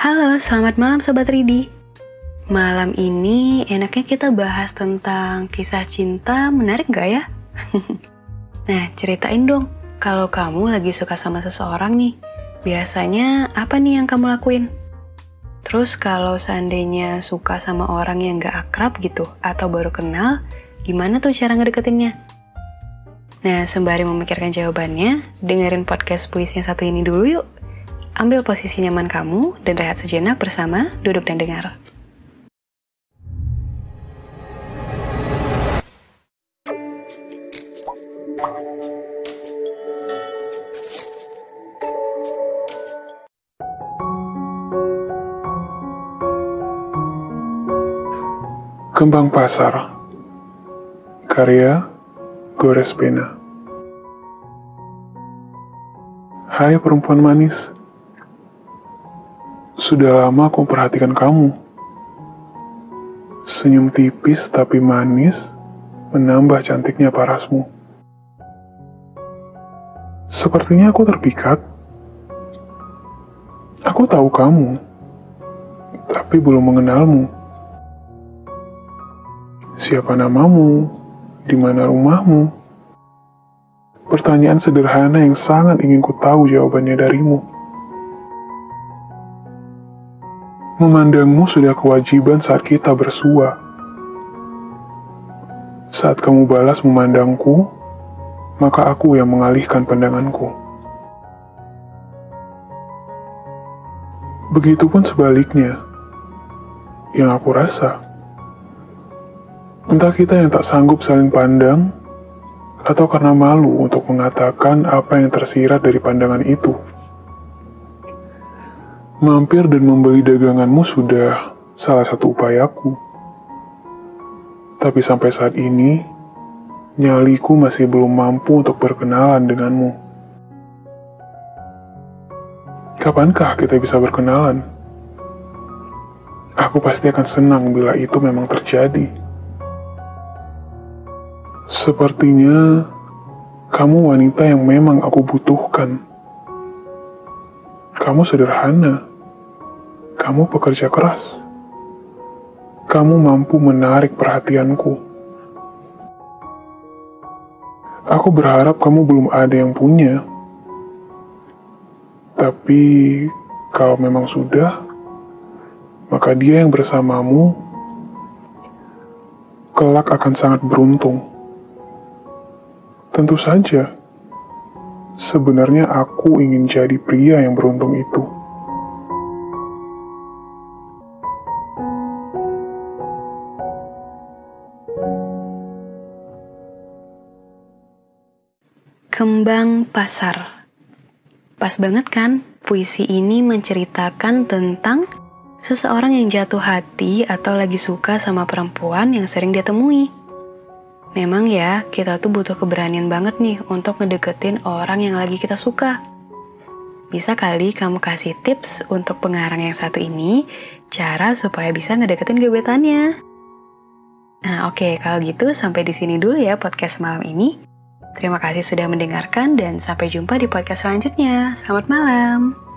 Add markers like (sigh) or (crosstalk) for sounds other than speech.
Halo, selamat malam Sobat Ridi. Malam ini enaknya kita bahas tentang kisah cinta menarik gak ya? (laughs) nah, ceritain dong, kalau kamu lagi suka sama seseorang nih, biasanya apa nih yang kamu lakuin? Terus kalau seandainya suka sama orang yang gak akrab gitu, atau baru kenal, gimana tuh cara ngedeketinnya? Nah, sembari memikirkan jawabannya, dengerin podcast puisi yang satu ini dulu yuk. Ambil posisi nyaman kamu dan rehat sejenak bersama Duduk dan Dengar. Kembang Pasar. Karya Gores Pena Hai perempuan manis sudah lama aku perhatikan kamu. Senyum tipis tapi manis menambah cantiknya parasmu. Sepertinya aku terpikat. Aku tahu kamu, tapi belum mengenalmu. Siapa namamu? Di mana rumahmu? Pertanyaan sederhana yang sangat ingin ku tahu jawabannya darimu. Memandangmu sudah kewajiban saat kita bersua. Saat kamu balas memandangku, maka aku yang mengalihkan pandanganku. Begitupun sebaliknya, yang aku rasa. Entah kita yang tak sanggup saling pandang, atau karena malu untuk mengatakan apa yang tersirat dari pandangan itu. Mampir dan membeli daganganmu sudah salah satu upayaku. Tapi sampai saat ini, nyaliku masih belum mampu untuk berkenalan denganmu. Kapankah kita bisa berkenalan? Aku pasti akan senang bila itu memang terjadi. Sepertinya kamu wanita yang memang aku butuhkan. Kamu sederhana kamu pekerja keras. Kamu mampu menarik perhatianku. Aku berharap kamu belum ada yang punya. Tapi kalau memang sudah, maka dia yang bersamamu kelak akan sangat beruntung. Tentu saja, sebenarnya aku ingin jadi pria yang beruntung itu. Kembang Pasar Pas banget kan, puisi ini menceritakan tentang seseorang yang jatuh hati atau lagi suka sama perempuan yang sering dia temui. Memang ya, kita tuh butuh keberanian banget nih untuk ngedeketin orang yang lagi kita suka. Bisa kali kamu kasih tips untuk pengarang yang satu ini, cara supaya bisa ngedeketin gebetannya. Nah oke, okay, kalau gitu sampai di sini dulu ya podcast malam ini. Terima kasih sudah mendengarkan dan sampai jumpa di podcast selanjutnya. Selamat malam.